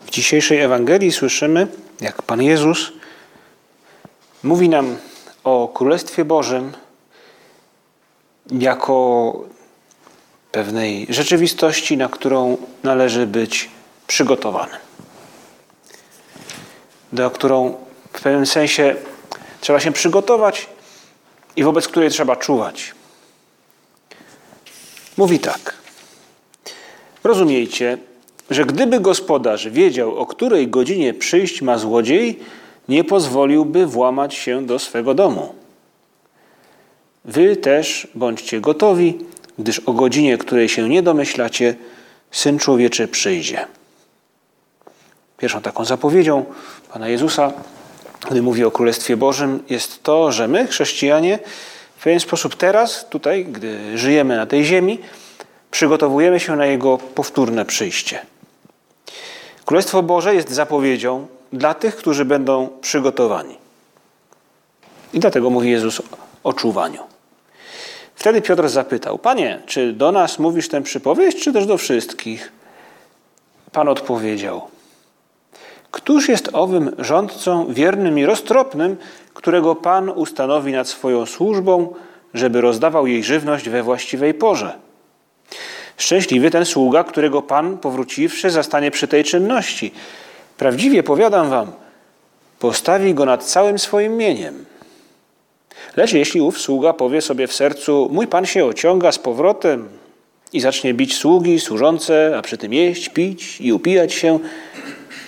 W dzisiejszej Ewangelii słyszymy, jak Pan Jezus mówi nam o Królestwie Bożym jako pewnej rzeczywistości, na którą należy być przygotowanym. Do którą w pewnym sensie trzeba się przygotować i wobec której trzeba czuwać. Mówi tak. Rozumiejcie, że gdyby gospodarz wiedział, o której godzinie przyjść ma złodziej, nie pozwoliłby włamać się do swego domu. Wy też bądźcie gotowi, gdyż o godzinie, której się nie domyślacie, Syn Człowieczy przyjdzie. Pierwszą taką zapowiedzią Pana Jezusa, gdy mówi o Królestwie Bożym, jest to, że my, chrześcijanie, w pewien sposób teraz, tutaj, gdy żyjemy na tej ziemi, przygotowujemy się na Jego powtórne przyjście. Królestwo Boże jest zapowiedzią dla tych, którzy będą przygotowani. I dlatego mówi Jezus o czuwaniu. Wtedy Piotr zapytał: Panie, czy do nas mówisz tę przypowieść, czy też do wszystkich? Pan odpowiedział: Któż jest owym rządcą wiernym i roztropnym, którego Pan ustanowi nad swoją służbą, żeby rozdawał jej żywność we właściwej porze? Szczęśliwy ten sługa, którego Pan, powróciwszy, zastanie przy tej czynności. Prawdziwie powiadam wam, postawi go nad całym swoim mieniem. Lecz jeśli ów sługa powie sobie w sercu, mój Pan się ociąga z powrotem i zacznie bić sługi, służące, a przy tym jeść, pić i upijać się,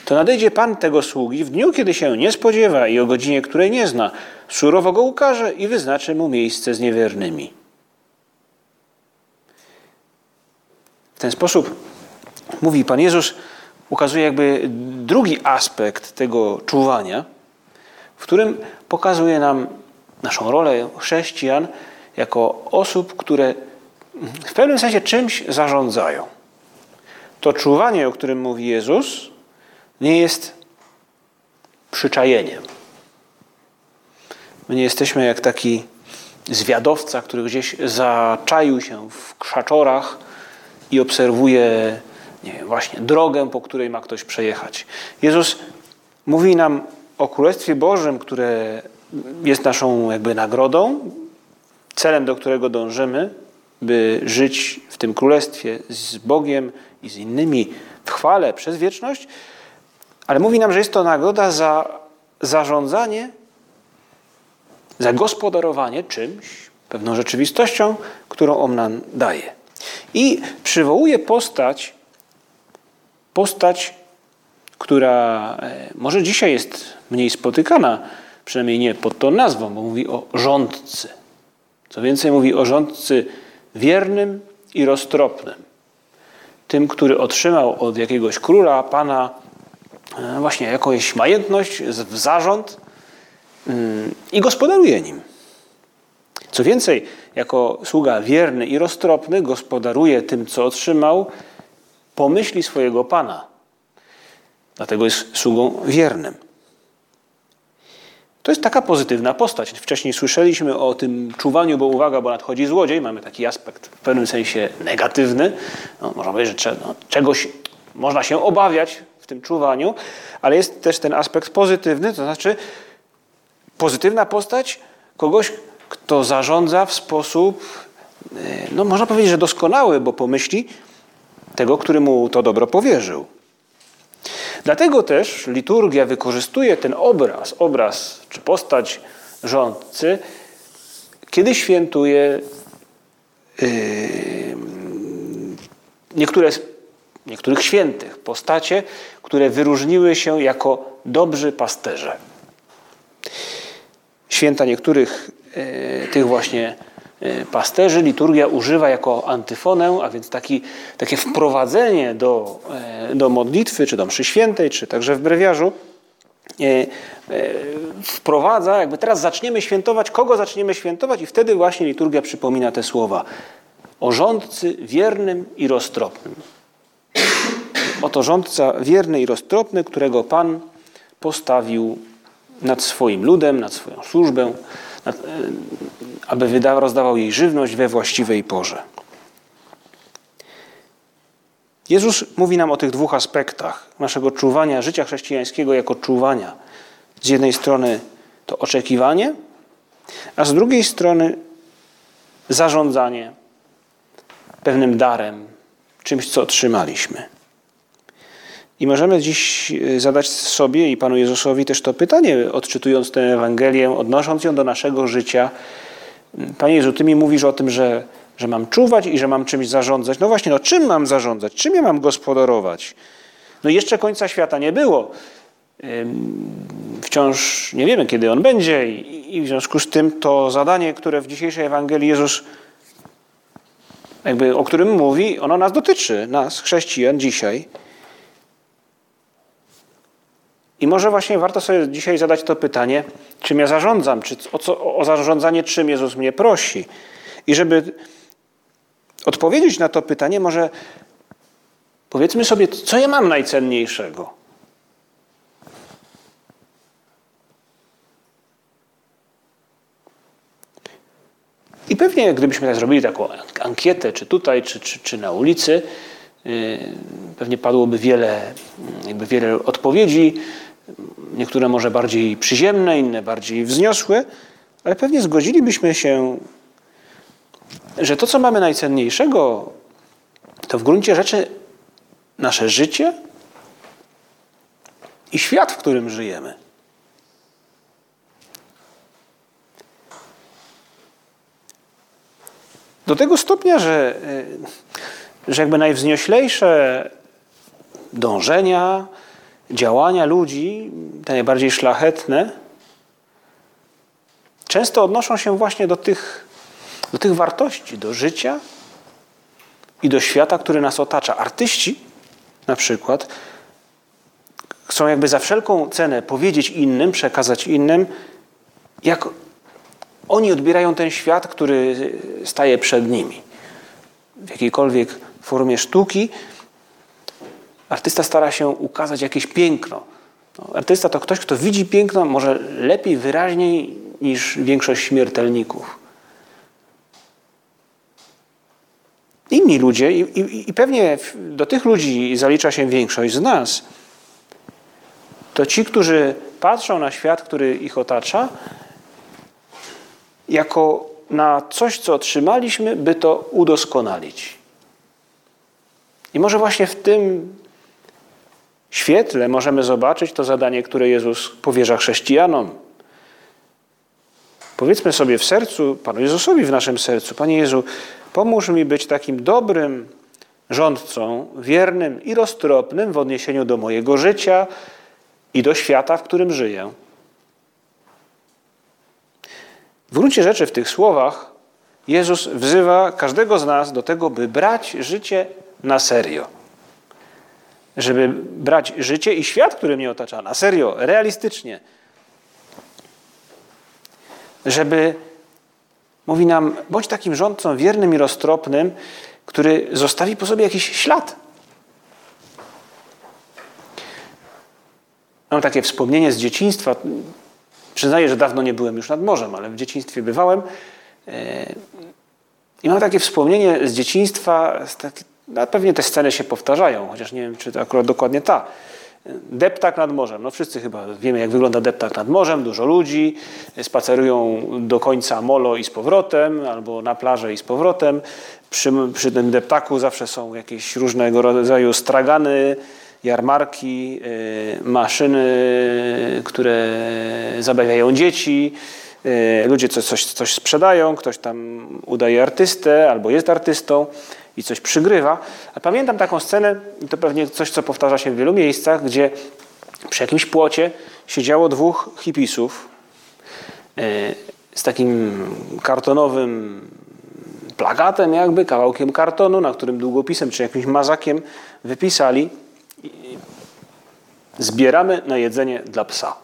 to nadejdzie Pan tego sługi w dniu, kiedy się nie spodziewa i o godzinie, której nie zna, surowo go ukaże i wyznaczy mu miejsce z niewiernymi. Ten sposób mówi Pan Jezus, ukazuje jakby drugi aspekt tego czuwania, w którym pokazuje nam naszą rolę chrześcijan jako osób, które w pewnym sensie czymś zarządzają. To czuwanie, o którym mówi Jezus, nie jest przyczajeniem. My nie jesteśmy jak taki zwiadowca, który gdzieś zaczaił się w krzaczorach i obserwuje nie wiem, właśnie drogę, po której ma ktoś przejechać. Jezus mówi nam o Królestwie Bożym, które jest naszą jakby nagrodą, celem, do którego dążymy, by żyć w tym Królestwie z Bogiem i z innymi w chwale przez wieczność, ale mówi nam, że jest to nagroda za zarządzanie, za gospodarowanie czymś, pewną rzeczywistością, którą On nam daje. I przywołuje postać, postać, która e, może dzisiaj jest mniej spotykana, przynajmniej nie pod tą nazwą, bo mówi o rządcy. Co więcej, mówi o rządcy wiernym i roztropnym. Tym, który otrzymał od jakiegoś króla, pana, e, właśnie jakąś majętność, w zarząd mm, i gospodaruje nim. Co więcej, jako sługa wierny i roztropny gospodaruje tym, co otrzymał, pomyśli swojego Pana. Dlatego jest sługą wiernym. To jest taka pozytywna postać. Wcześniej słyszeliśmy o tym czuwaniu, bo uwaga, bo nadchodzi złodziej. Mamy taki aspekt w pewnym sensie negatywny. No, można powiedzieć, że no, czegoś można się obawiać w tym czuwaniu, ale jest też ten aspekt pozytywny, to znaczy pozytywna postać kogoś, kto zarządza w sposób, e, no można powiedzieć, że doskonały, bo pomyśli tego, który mu to dobro powierzył. Dlatego też liturgia wykorzystuje ten obraz, obraz czy postać rządcy, kiedy świętuje yy, niektóre, niektórych świętych, postacie, które wyróżniły się jako dobrzy pasterze. Święta niektórych tych właśnie e, pasterzy. Liturgia używa jako antyfonę, a więc taki, takie wprowadzenie do, e, do modlitwy, czy do mszy świętej, czy także w brewiarzu, wprowadza, jakby teraz zaczniemy świętować, kogo zaczniemy świętować i wtedy właśnie liturgia przypomina te słowa. O rządcy wiernym i roztropnym. Oto rządca wierny i roztropny, którego Pan postawił nad swoim ludem, nad swoją służbę, e, aby wydawał, rozdawał jej żywność we właściwej porze. Jezus mówi nam o tych dwóch aspektach naszego czuwania, życia chrześcijańskiego jako czuwania. Z jednej strony to oczekiwanie, a z drugiej strony zarządzanie pewnym darem, czymś, co otrzymaliśmy. I możemy dziś e, zadać sobie i Panu Jezusowi też to pytanie, odczytując tę Ewangelię, odnosząc ją do naszego życia. Panie Jezu, Ty mi mówisz o tym, że, że mam czuwać i że mam czymś zarządzać. No właśnie, no czym mam zarządzać? Czym ja mam gospodarować? No jeszcze końca świata nie było. Wciąż nie wiemy, kiedy on będzie i w związku z tym to zadanie, które w dzisiejszej Ewangelii Jezus jakby, o którym mówi, ono nas dotyczy, nas, chrześcijan, dzisiaj. I może właśnie warto sobie dzisiaj zadać to pytanie, czym ja zarządzam, czy o, co, o zarządzanie czym Jezus mnie prosi. I żeby odpowiedzieć na to pytanie, może powiedzmy sobie, co ja mam najcenniejszego. I pewnie gdybyśmy tak zrobili taką ankietę, czy tutaj, czy, czy, czy na ulicy, yy, pewnie padłoby wiele, jakby wiele odpowiedzi, niektóre może bardziej przyziemne, inne bardziej wzniosłe, ale pewnie zgodzilibyśmy się, że to, co mamy najcenniejszego, to w gruncie rzeczy nasze życie i świat, w którym żyjemy. Do tego stopnia, że, że jakby najwznioślejsze dążenia, działania ludzi, te najbardziej szlachetne, często odnoszą się właśnie do tych, do tych wartości, do życia i do świata, który nas otacza. Artyści na przykład chcą jakby za wszelką cenę powiedzieć innym, przekazać innym, jak oni odbierają ten świat, który staje przed nimi. W jakiejkolwiek formie sztuki, artysta stara się ukazać jakieś piękno. No, artysta to ktoś, kto widzi piękno może lepiej, wyraźniej niż większość śmiertelników. Inni ludzie, i, i, i pewnie do tych ludzi zalicza się większość z nas, to ci, którzy patrzą na świat, który ich otacza, jako na coś, co otrzymaliśmy, by to udoskonalić. I może właśnie w tym świetle możemy zobaczyć to zadanie, które Jezus powierza chrześcijanom. Powiedzmy sobie w sercu, Panu Jezusowi w naszym sercu, Panie Jezu, pomóż mi być takim dobrym rządcą, wiernym i roztropnym w odniesieniu do mojego życia i do świata, w którym żyję. W gruncie rzeczy w tych słowach Jezus wzywa każdego z nas do tego, by brać życie na serio. Żeby brać życie i świat, który mnie otacza na serio, realistycznie. Żeby, mówi nam, bądź takim rządcą wiernym i roztropnym, który zostawi po sobie jakiś ślad. Mam takie wspomnienie z dzieciństwa. Przyznaję, że dawno nie byłem już nad morzem, ale w dzieciństwie bywałem. E, I mam takie wspomnienie z dzieciństwa, no pewnie te sceny się powtarzają, chociaż nie wiem, czy to akurat dokładnie ta. Deptak nad morzem. No wszyscy chyba wiemy, jak wygląda deptak nad morzem. Dużo ludzi spacerują do końca molo i z powrotem, albo na plażę i z powrotem. Przy, przy tym deptaku zawsze są jakieś różnego rodzaju stragany, jarmarki, y, maszyny, które zabawiają dzieci. Y, ludzie coś, coś sprzedają, ktoś tam udaje artystę albo jest artystą i coś przygrywa. A pamiętam taką scenę, i to pewnie coś, co powtarza się w wielu miejscach, gdzie przy jakimś płocie siedziało dwóch hipisów y, z takim kartonowym plakatem jakby, kawałkiem kartonu, na którym długopisem czy jakimś mazakiem wypisali zbieramy na jedzenie dla psa.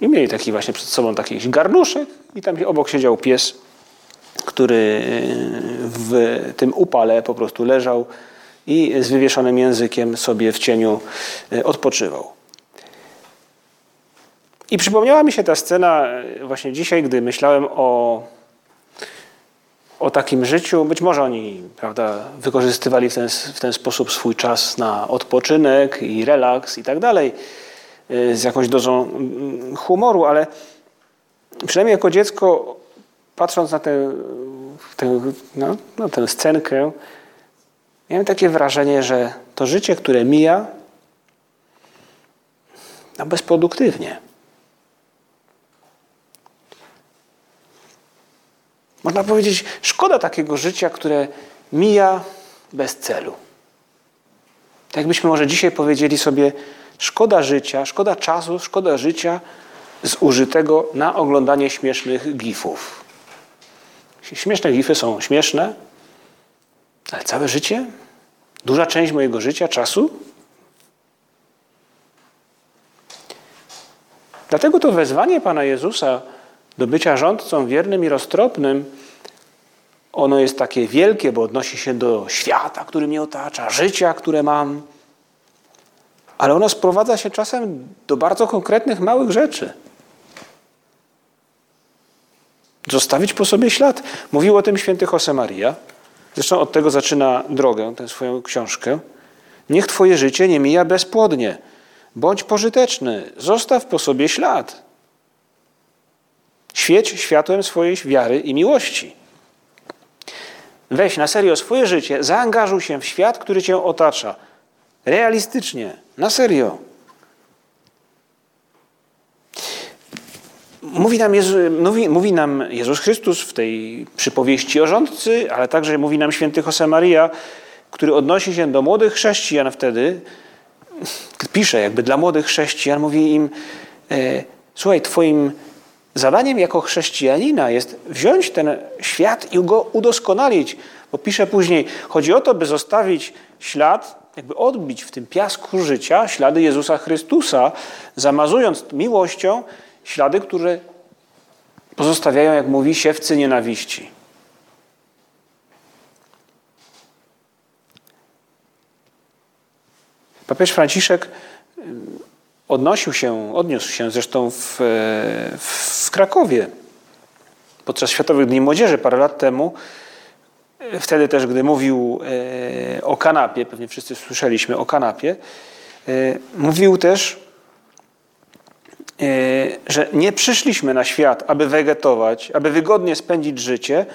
I mieli taki właśnie przed sobą taki garnuszek i tam obok siedział pies, który w tym upale po prostu leżał i z wywieszonym językiem sobie w cieniu odpoczywał. I przypomniała mi się ta scena właśnie dzisiaj, gdy myślałem o, o takim życiu. Być może oni prawda, wykorzystywali w ten, w ten sposób swój czas na odpoczynek i relaks i tak dalej, y, z jakąś dozą mm, humoru, ale przynajmniej jako dziecko, patrząc na tę, tę, no, na tę scenkę, miałem takie wrażenie, że to życie, które mija, no bezproduktywnie. Można powiedzieć, szkoda takiego życia, które mija bez celu. Tak jakbyśmy może dzisiaj powiedzieli sobie, szkoda życia, szkoda czasu, szkoda życia zużytego na oglądanie śmiesznych gifów. Śmieszne gify są śmieszne, ale całe życie? Duża część mojego życia, czasu? Dlatego to wezwanie Pana Jezusa do bycia rządcą wiernym i roztropnym, ono jest takie wielkie, bo odnosi się do świata, który mnie otacza, życia, które mam. Ale ono sprowadza się czasem do bardzo konkretnych, małych rzeczy. Zostawić po sobie ślad. Mówił o tym święty Josemaria. Zresztą od tego zaczyna drogę, tę swoją książkę. Niech Twoje życie nie mija bezpłodnie. Bądź pożyteczny. Zostaw po sobie ślad. Świeć światłem swojej wiary i miłości. Weź na serio swoje życie, zaangażuj się w świat, który cię otacza. Realistycznie, na serio. Mówi nam, Jezu, mówi, mówi nam Jezus Chrystus w tej przypowieści o rządcy, ale także mówi nam święty Josemaria, który odnosi się do młodych chrześcijan wtedy, pisze jakby dla młodych chrześcijan, mówi im, e, słuchaj, twoim Zadaniem jako chrześcijanina jest wziąć ten świat i go udoskonalić, bo pisze później, chodzi o to, by zostawić ślad, jakby odbić w tym piasku życia ślady Jezusa Chrystusa, zamazując miłością ślady, które pozostawiają, jak mówi, siewcy nienawiści. Papież Franciszek odnosił się, odniósł się zresztą w, w Krakowie podczas Światowych Dni Młodzieży parę lat temu. Wtedy też, gdy mówił o kanapie, pewnie wszyscy słyszeliśmy o kanapie, mówił też, że nie przyszliśmy na świat, aby wegetować, aby wygodnie spędzić życie,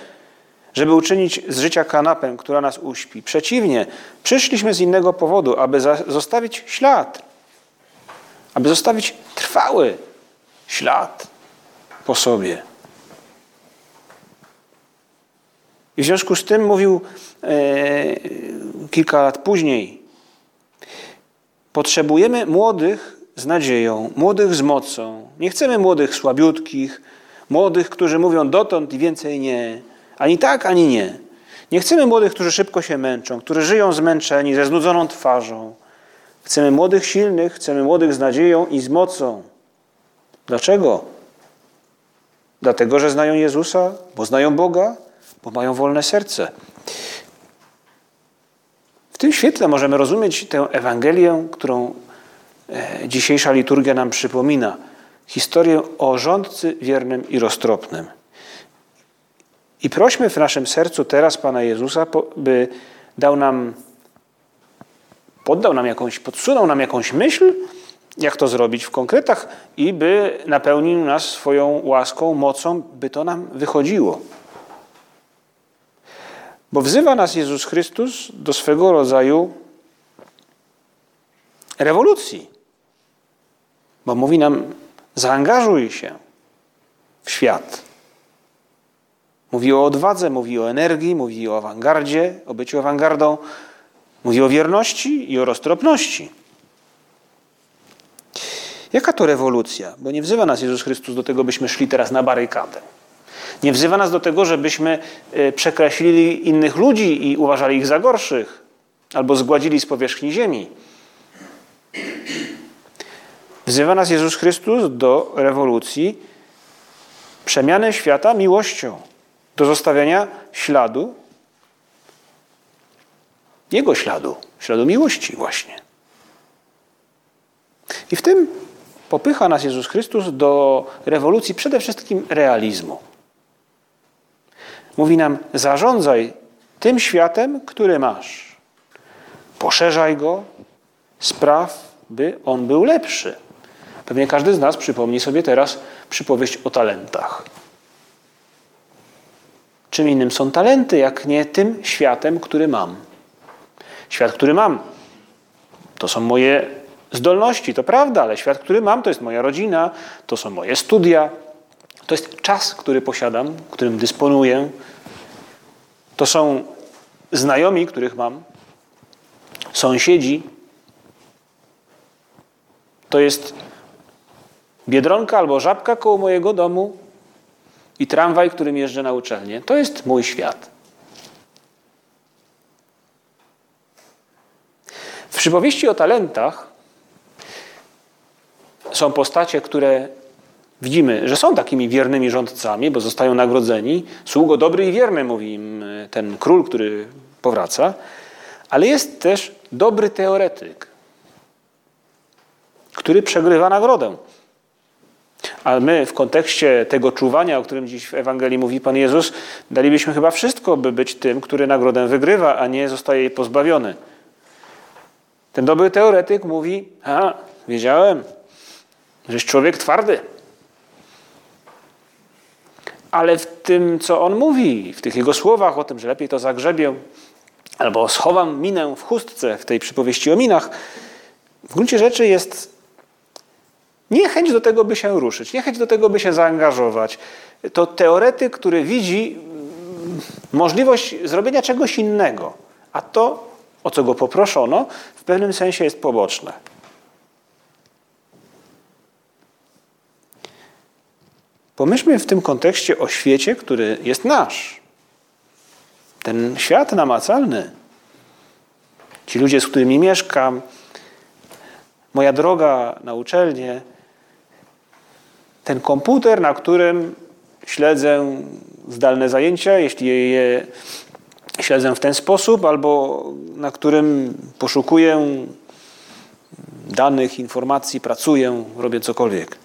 żeby uczynić z życia kanapę, która nas uśpi. Przeciwnie, przyszliśmy z innego powodu, aby zostawić ślad, aby zostawić trwały ślad po sobie. I w związku z tym mówił e, kilka lat później: Potrzebujemy młodych z nadzieją, młodych z mocą. Nie chcemy młodych słabiutkich, młodych, którzy mówią dotąd i więcej nie. Ani tak, ani nie. Nie chcemy młodych, którzy szybko się męczą, którzy żyją zmęczeni, ze znudzoną twarzą. Chcemy młodych, silnych, chcemy młodych z nadzieją i z mocą. Dlaczego? Dlatego, że znają Jezusa, bo znają Boga, bo mają wolne serce. W tym świetle możemy rozumieć tę Ewangelię, którą dzisiejsza liturgia nam przypomina. Historię o rządcy wiernym i roztropnym. I prośmy w naszym sercu teraz Pana Jezusa, by dał nam poddał nam jakąś, podsunął nam jakąś myśl, jak to zrobić w konkretach i by napełnił nas swoją łaską, mocą, by to nam wychodziło. Bo wzywa nas Jezus Chrystus do swego rodzaju rewolucji. Bo mówi nam, zaangażuj się w świat. Mówi o odwadze, mówi o energii, mówi o awangardzie, o byciu awangardą. Mówi o wierności i o roztropności. Jaka to rewolucja? Bo nie wzywa nas Jezus Chrystus do tego, byśmy szli teraz na barykadę. Nie wzywa nas do tego, żebyśmy e, przekreślili innych ludzi i uważali ich za gorszych, albo zgładzili z powierzchni ziemi. Wzywa nas Jezus Chrystus do rewolucji, przemiany świata miłością, do zostawiania śladu, Jego śladu, śladu miłości właśnie. I w tym popycha nas Jezus Chrystus do rewolucji przede wszystkim realizmu. Mówi nam: zarządzaj tym światem, który masz. Poszerzaj go, spraw, by on był lepszy. Pewnie każdy z nas przypomni sobie teraz przypowieść o talentach. Czym innym są talenty, jak nie tym światem, który mam. Świat, który mam, to są moje zdolności, to prawda, ale świat, który mam, to jest moja rodzina, to są moje studia, to jest czas, który posiadam, którym dysponuję, to są znajomi, których mam, sąsiedzi, to jest biedronka albo żabka koło mojego domu i tramwaj, którym jeżdżę na uczelnię. To jest mój świat. W przypowieści o talentach są postacie, które widzimy, że są takimi wiernymi rządcami, bo zostają nagrodzeni. Sługo dobry i wierny, mówi im ten król, który powraca. Ale jest też dobry teoretyk, który przegrywa nagrodę. A my w kontekście tego czuwania, o którym dziś w Ewangelii mówi Pan Jezus, dalibyśmy chyba wszystko, by być tym, który nagrodę wygrywa, a nie zostaje jej pozbawiony. Ten dobry teoretyk mówi, a, wiedziałem, żeś człowiek twardy. Ale w tym, co on mówi, w tych jego słowach o tym, że lepiej to zagrzebię, albo schowam minę w chustce w tej przypowieści o minach, w gruncie rzeczy jest niechęć do tego, by się ruszyć, niechęć do tego, by się zaangażować. To teoretyk, który widzi mm, możliwość zrobienia czegoś innego, a to, o co go poproszono, w pewnym sensie jest poboczne. Pomyślmy w tym kontekście o świecie, który jest nasz. Ten świat namacalny. Ci ludzie, z którymi mieszkam, moja droga na uczelnię, ten komputer, na którym śledzę zdalne zajęcia, jeśli je śledzę w ten sposób, albo na którym poszukuję danych, informacji, pracuję, robię cokolwiek.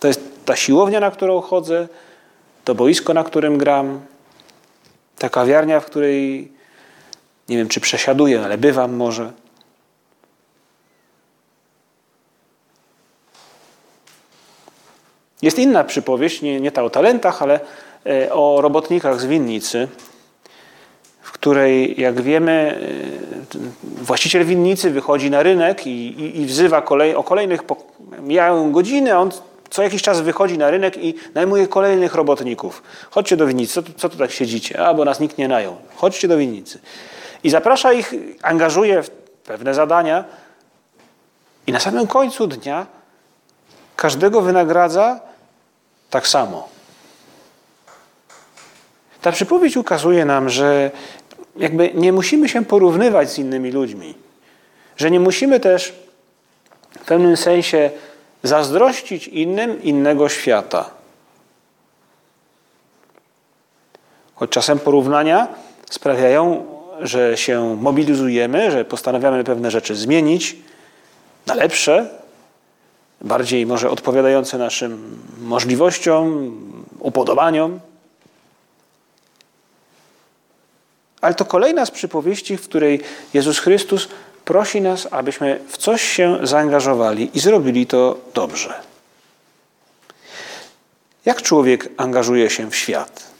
To jest ta siłownia, na którą chodzę, to boisko, na którym gram, ta kawiarnia, w której nie wiem, czy przesiaduję, ale bywam może. Jest inna przypowieść, nie, nie ta o talentach, ale e, o robotnikach z winnicy, w której, jak wiemy, e, właściciel winnicy wychodzi na rynek i, i, i wzywa kolej, o kolejnych, mijają godziny, a on co jakiś czas wychodzi na rynek i najmuje kolejnych robotników. Chodźcie do winnicy, co co tu tak siedzicie? A, bo nas nikt nie najął. Chodźcie do winnicy. I zaprasza ich, angażuje w pewne zadania i na samym końcu dnia każdego wynagradza tak samo. Ta przypowieść ukazuje nam, że jakby nie musimy się porównywać z innymi ludźmi, że nie musimy też w pewnym sensie zazdrościć innym innego świata. Choć czasem porównania sprawiają, że się mobilizujemy, że postanawiamy pewne rzeczy zmienić na lepsze, bardziej może odpowiadające naszym możliwościom, upodobaniom. Ale to kolejna z przypowieści, w której Jezus Chrystus prosi nas, abyśmy w coś się zaangażowali i zrobili to dobrze. Jak człowiek angażuje się w świat?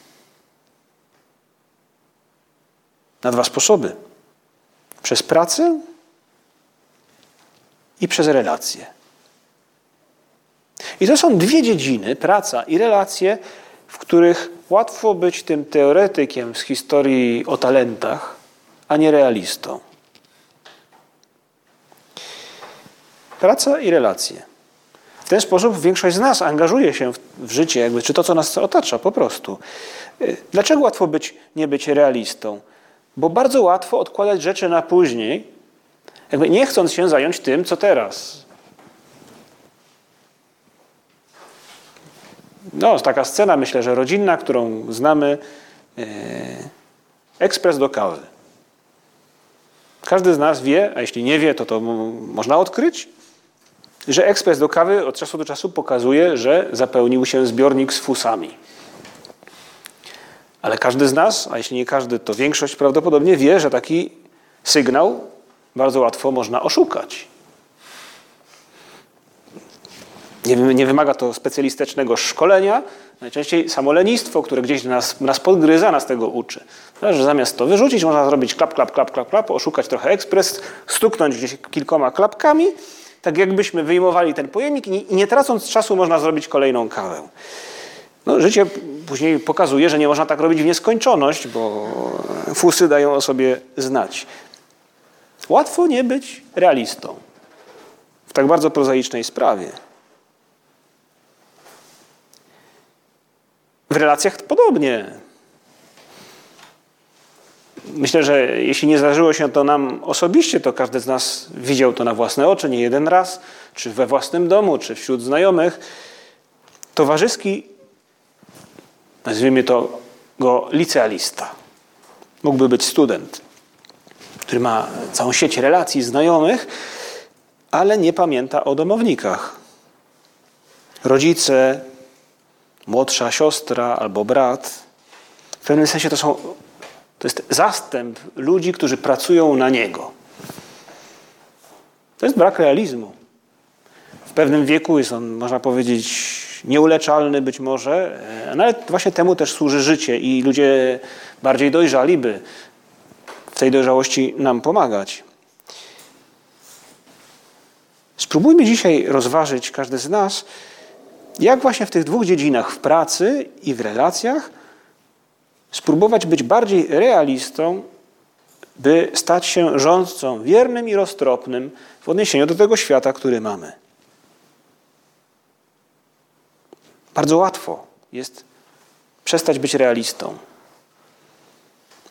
Na dwa sposoby: przez pracę i przez relacje. I to są dwie dziedziny, praca i relacje, w których łatwo być tym teoretykiem z historii o talentach, a nie realistą. Praca i relacje. W ten sposób większość z nas angażuje się w, w życie, jakby, czy to, co nas otacza, po prostu. Y, dlaczego łatwo być, nie być realistą? Bo bardzo łatwo odkładać rzeczy na później, jakby nie chcąc się zająć tym, co teraz. No, taka scena, myślę, że rodzinna, którą znamy. Yy, ekspres do kawy. Każdy z nas wie, a jeśli nie wie, to to można odkryć, że ekspres do kawy od czasu do czasu pokazuje, że zapełnił się zbiornik z fusami. Ale każdy z nas, a jeśli nie każdy, to większość prawdopodobnie wie, że taki sygnał bardzo łatwo można oszukać. Nie, nie wymaga to specjalistycznego szkolenia, najczęściej samo lenistwo, które gdzieś nas, nas podgryza, nas tego uczy. Że zamiast to wyrzucić, można zrobić klap, klap, klap, klap, klap, oszukać trochę ekspres, stuknąć gdzieś kilkoma klapkami, tak jakbyśmy wyjmowali ten pojemnik i nie tracąc czasu można zrobić kolejną kawę. No, życie później pokazuje, że nie można tak robić w nieskończoność, bo fusy dają o sobie znać. Łatwo nie być realistą w tak bardzo prozaicznej sprawie. W relacjach podobnie. Myślę, że jeśli nie zdarzyło się to nam osobiście, to każdy z nas widział to na własne oczy nie jeden raz, czy we własnym domu, czy wśród znajomych. Towarzyski, nazwijmy to go licealista. Mógłby być student, który ma całą sieć relacji znajomych, ale nie pamięta o domownikach. Rodzice, młodsza siostra albo brat. W pewnym sensie to, są, to jest zastęp ludzi, którzy pracują na niego. To jest brak realizmu. W pewnym wieku jest on, można powiedzieć, nieuleczalny być może, e, no ale właśnie temu też służy życie i ludzie bardziej dojrzali by w tej dojrzałości nam pomagać. Spróbujmy dzisiaj rozważyć, każdy z nas, jak właśnie w tych dwóch dziedzinach, w pracy i w relacjach, spróbować być bardziej realistą, by stać się rządcą wiernym i roztropnym w odniesieniu do tego świata, który mamy. Bardzo łatwo jest przestać być realistą.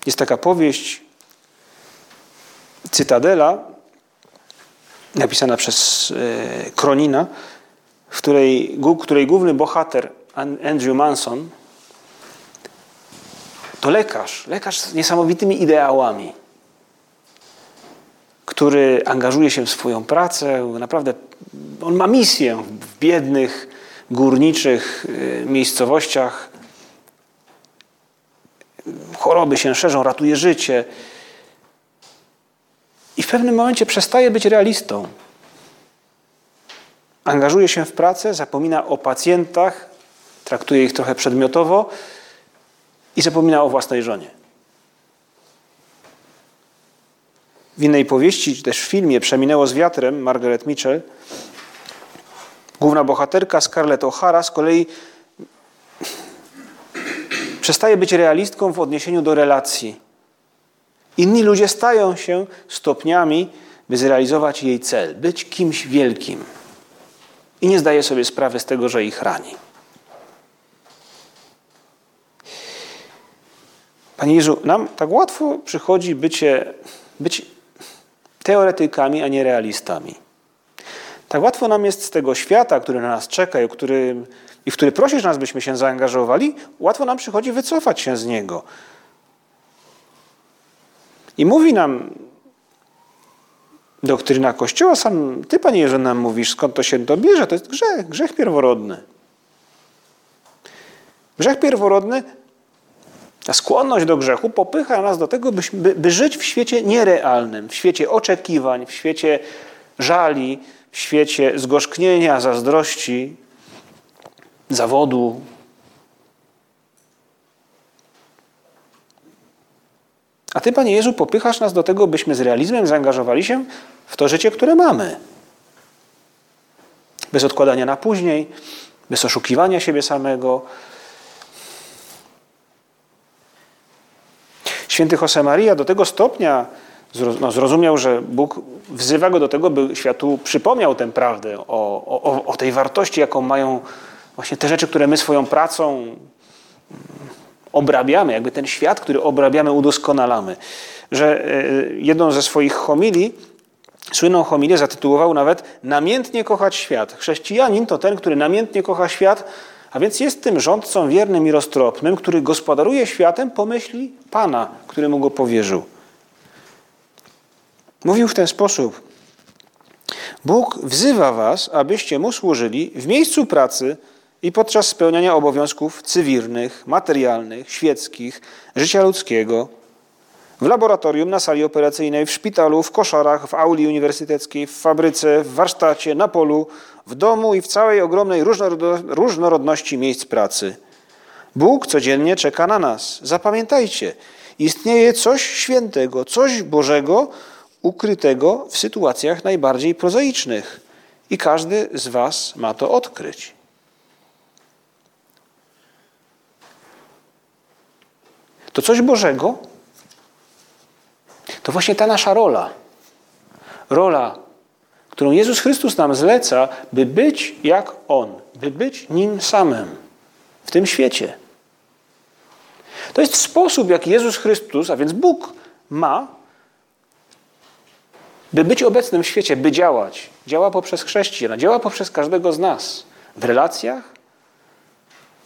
Jest taka powieść Cytadela, napisana przez e, Kronina, w której, której główny bohater Andrew Manson to lekarz, lekarz z niesamowitymi ideałami, który angażuje się w swoją pracę, naprawdę on ma misję w biednych, górniczych y, miejscowościach. Choroby się szerzą, ratuje życie. I w pewnym momencie przestaje być realistą angażuje się w pracę, zapomina o pacjentach, traktuje ich trochę przedmiotowo i zapomina o własnej żonie. W innej powieści, czy też w filmie Przeminęło z wiatrem Margaret Mitchell, główna bohaterka Scarlett O'Hara z kolei przestaje być realistką w odniesieniu do relacji. Inni ludzie stają się stopniami, by zrealizować jej cel, być kimś wielkim i nie zdaje sobie sprawy z tego, że ich rani. Panie Jezu, nam tak łatwo przychodzi bycie, być teoretykami, a nie realistami. Tak łatwo nam jest z tego świata, który na nas czeka i, który, i w który prosisz nas, byśmy się zaangażowali, łatwo nam przychodzi wycofać się z niego. I mówi nam doktryna Kościoła, sam Ty, Panie Jerzy, nam mówisz, skąd to się to bierze. To jest grzech, grzech pierworodny. Grzech pierworodny, ta skłonność do grzechu popycha nas do tego, by, by żyć w świecie nierealnym, w świecie oczekiwań, w świecie żali, w świecie zgorzknienia, zazdrości, zawodu, A Ty, Panie Jezu, popychasz nas do tego, byśmy z realizmem zaangażowali się w to życie, które mamy. Bez odkładania na później, bez oszukiwania siebie samego. Święty Josemaria do tego stopnia no, zrozumiał, że Bóg wzywa go do tego, by światu przypomniał tę prawdę o, o, o tej wartości, jaką mają właśnie te rzeczy, które my swoją pracą obrabiamy, jakby ten świat, który obrabiamy, udoskonalamy. Że e, jedną ze swoich homilii, słynną homilię zatytułował nawet Namiętnie kochać świat. Chrześcijanin to ten, który namiętnie kocha świat, a więc jest tym rządcą wiernym i roztropnym, który gospodaruje światem po myśli Pana, który mu go powierzył. Mówił w ten sposób: Bóg wzywa was, abyście mu służyli w miejscu pracy i podczas spełniania obowiązków cywilnych, materialnych, świeckich, życia ludzkiego, w laboratorium, na sali operacyjnej, w szpitalu, w koszarach, w auli uniwersyteckiej, w fabryce, w warsztacie, na polu, w domu i w całej ogromnej różnorodności miejsc pracy. Bóg codziennie czeka na nas. Zapamiętajcie, istnieje coś świętego, coś Bożego, ukrytego w sytuacjach najbardziej prozaicznych. I każdy z Was ma to odkryć. To coś Bożego to właśnie ta nasza rola. Rola, którą Jezus Chrystus nam zleca, by być jak On, by być Nim samym w tym świecie. To jest sposób, jak Jezus Chrystus, a więc Bóg, ma, by być obecnym w świecie, by działać. Działa poprzez chrześcijan, działa poprzez każdego z nas w relacjach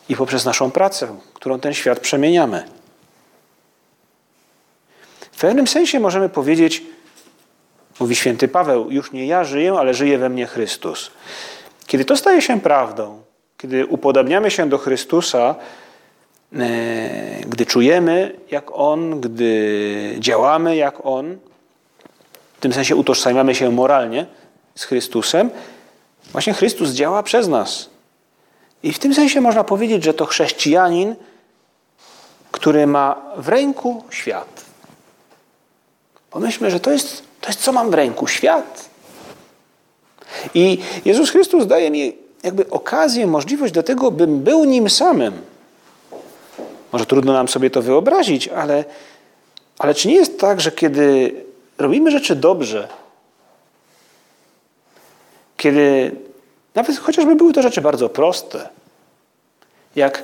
i poprzez naszą pracę, którą ten świat przemieniamy. W pewnym sensie możemy powiedzieć, mówi święty Paweł, już nie ja żyję, ale żyje we mnie Chrystus. Kiedy to staje się prawdą, kiedy upodabniamy się do Chrystusa, e, gdy czujemy jak On, gdy działamy jak On, w tym sensie utożsamiamy się moralnie z Chrystusem, właśnie Chrystus działa przez nas. I w tym sensie można powiedzieć, że to chrześcijanin, który ma w ręku świat. Pomyślmy, że to jest, to jest co mam w ręku? Świat. I Jezus Chrystus daje mi jakby okazję, możliwość do tego, bym był nim samym. Może trudno nam sobie to wyobrazić, ale, ale czy nie jest tak, że kiedy robimy rzeczy dobrze, kiedy nawet chociażby były to rzeczy bardzo proste, jak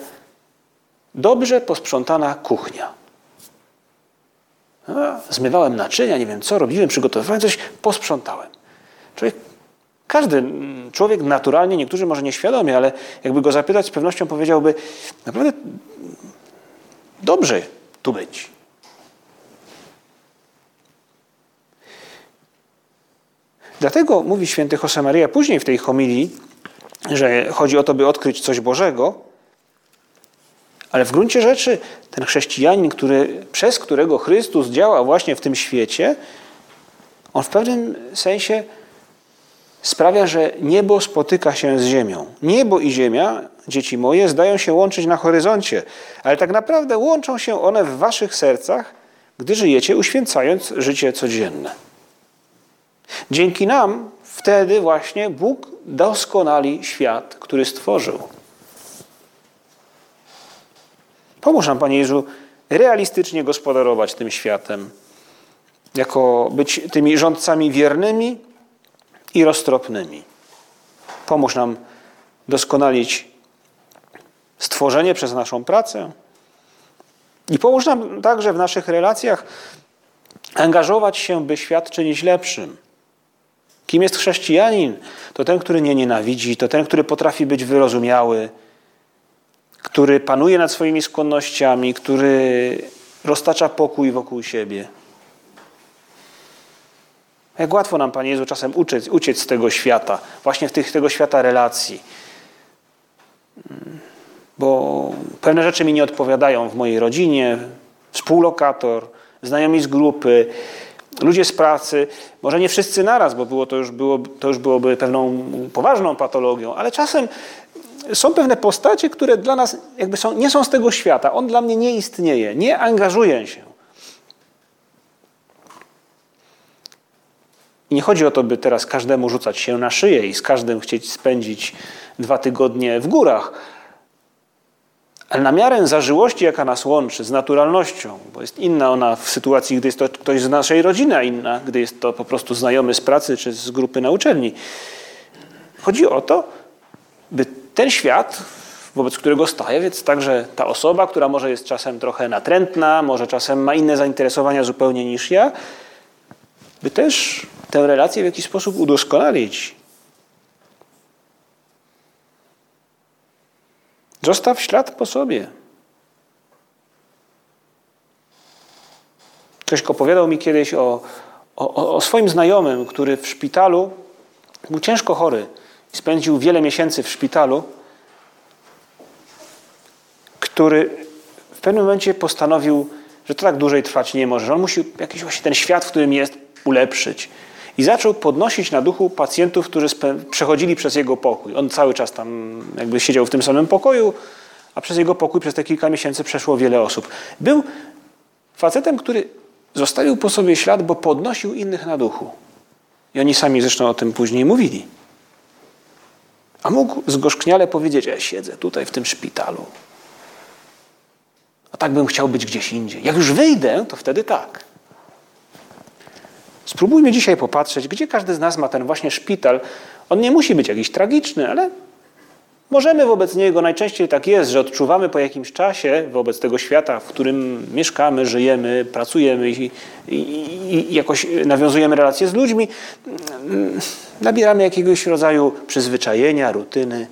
dobrze posprzątana kuchnia. Zmywałem naczynia, nie wiem co, robiłem, przygotowywałem coś, posprzątałem. Człowiek, każdy człowiek naturalnie, niektórzy może nieświadomie, ale jakby go zapytać, z pewnością powiedziałby, naprawdę dobrze tu być. Dlatego mówi święty Josemaria później w tej homilii, że chodzi o to, by odkryć coś Bożego, ale w gruncie rzeczy ten chrześcijanin, który, przez którego Chrystus działa właśnie w tym świecie, on w pewnym sensie sprawia, że niebo spotyka się z ziemią. Niebo i ziemia, dzieci moje, zdają się łączyć na horyzoncie, ale tak naprawdę łączą się one w waszych sercach, gdy żyjecie uświęcając życie codzienne. Dzięki nam wtedy właśnie Bóg doskonali świat, który stworzył. Pomóż nam, Panie Jezu, realistycznie gospodarować tym światem, jako być tymi rządcami wiernymi i roztropnymi. Pomóż nam doskonalić stworzenie przez naszą pracę i pomóż nam także w naszych relacjach angażować się, by świat czynić lepszym. Kim jest chrześcijanin? To ten, który nie nienawidzi, to ten, który potrafi być wyrozumiały, który panuje nad swoimi skłonnościami, który roztacza pokój wokół siebie. Jak łatwo nam, Panie Jezu, czasem uciec, uciec z tego świata, właśnie w tych, tego świata relacji. Bo pewne rzeczy mi nie odpowiadają w mojej rodzinie, współlokator, znajomi z grupy, ludzie z pracy, może nie wszyscy naraz, bo było to, już było, to już byłoby pewną poważną patologią, ale czasem są pewne postacie, które dla nas jakby są, nie są z tego świata. On dla mnie nie istnieje, nie angażuję się. I nie chodzi o to, by teraz każdemu rzucać się na szyję i z każdym chcieć spędzić dwa tygodnie w górach. Ale na miarę zażyłości, jaka nas łączy z naturalnością, bo jest inna ona w sytuacji, gdy jest to ktoś z naszej rodziny, a inna, gdy jest to po prostu znajomy z pracy czy z grupy na uczelni. Chodzi o to, by ten świat, wobec którego staję, więc także ta osoba, która może jest czasem trochę natrętna, może czasem ma inne zainteresowania zupełnie niż ja, by też tę relację w jakiś sposób udoskonalić. Zostaw ślad po sobie. Ktoś opowiadał mi kiedyś o, o, o swoim znajomym, który w szpitalu był ciężko chory i spędził wiele miesięcy w szpitalu, który w pewnym momencie postanowił, że to tak dłużej trwać nie może, że on musi jakiś właśnie ten świat, w którym jest, ulepszyć. I zaczął podnosić na duchu pacjentów, którzy przechodzili przez jego pokój. On cały czas tam jakby siedział w tym samym pokoju, a przez jego pokój przez te kilka miesięcy przeszło wiele osób. Był facetem, który zostawił po sobie ślad, bo podnosił innych na duchu. I oni sami zresztą o tym później mówili. A mógł zgorzkniale powiedzieć, ja siedzę tutaj w tym szpitalu. A tak bym chciał być gdzieś indziej. Jak już wyjdę, to wtedy tak. Spróbujmy dzisiaj popatrzeć, gdzie każdy z nas ma ten właśnie szpital. On nie musi być jakiś tragiczny, ale możemy wobec niego, najczęściej tak jest, że odczuwamy po jakimś czasie wobec tego świata, w którym mieszkamy, żyjemy, pracujemy i, i, i jakoś nawiązujemy relacje z ludźmi, nabieramy jakiegoś rodzaju przyzwyczajenia, rutyny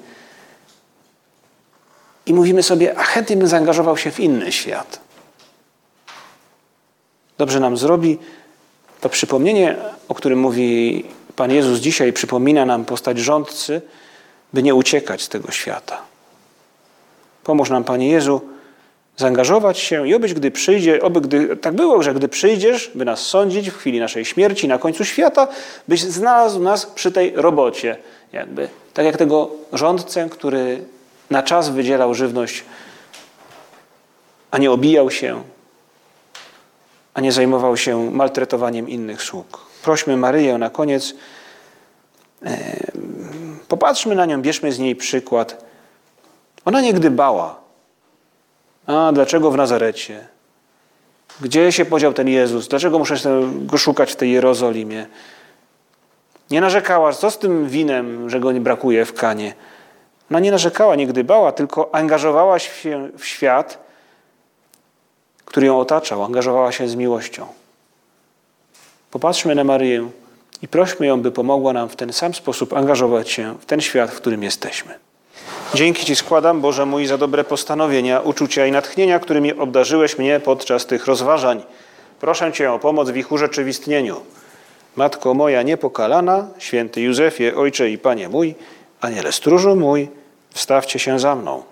i mówimy sobie, a chętnie bym zaangażował się w inny świat. Dobrze nam zrobi, to przypomnienie, o którym mówi Pan Jezus dzisiaj, przypomina nam postać rządcy, by nie uciekać z tego świata. Pomóż nam, Panie Jezu, zaangażować się i obyś, gdy przyjdzie, oby gdy, tak było, że gdy przyjdziesz, by nas sądzić w chwili naszej śmierci, na końcu świata, byś znalazł nas przy tej robocie, jakby. Tak jak tego rządcę, który na czas wydzielał żywność, a nie obijał się, a nie zajmował się maltretowaniem innych sług. Prośmy Maryję na koniec, e, popatrzmy na nią, bierzmy z niej przykład. Ona nie gdybała. A dlaczego w Nazarecie? Gdzie się podział ten Jezus? Dlaczego muszę go szukać w tej Jerozolimie? Nie narzekała, co z tym winem, że go nie brakuje w kanie. Ona nie narzekała, nie gdybała, tylko angażowała się w świat który ją otaczał, angażowała się z miłością. Popatrzmy na Maryję i prośmy ją, by pomogła nam w ten sam sposób angażować się w ten świat, w którym jesteśmy. Dzięki Ci składam, Boże mój, za dobre postanowienia, uczucia i natchnienia, którymi obdarzyłeś mnie podczas tych rozważań. Proszę Cię o pomoc w ich urzeczywistnieniu. Matko moja niepokalana, święty Józefie, Ojcze i Panie mój, Aniele stróżu mój, wstawcie się za mną.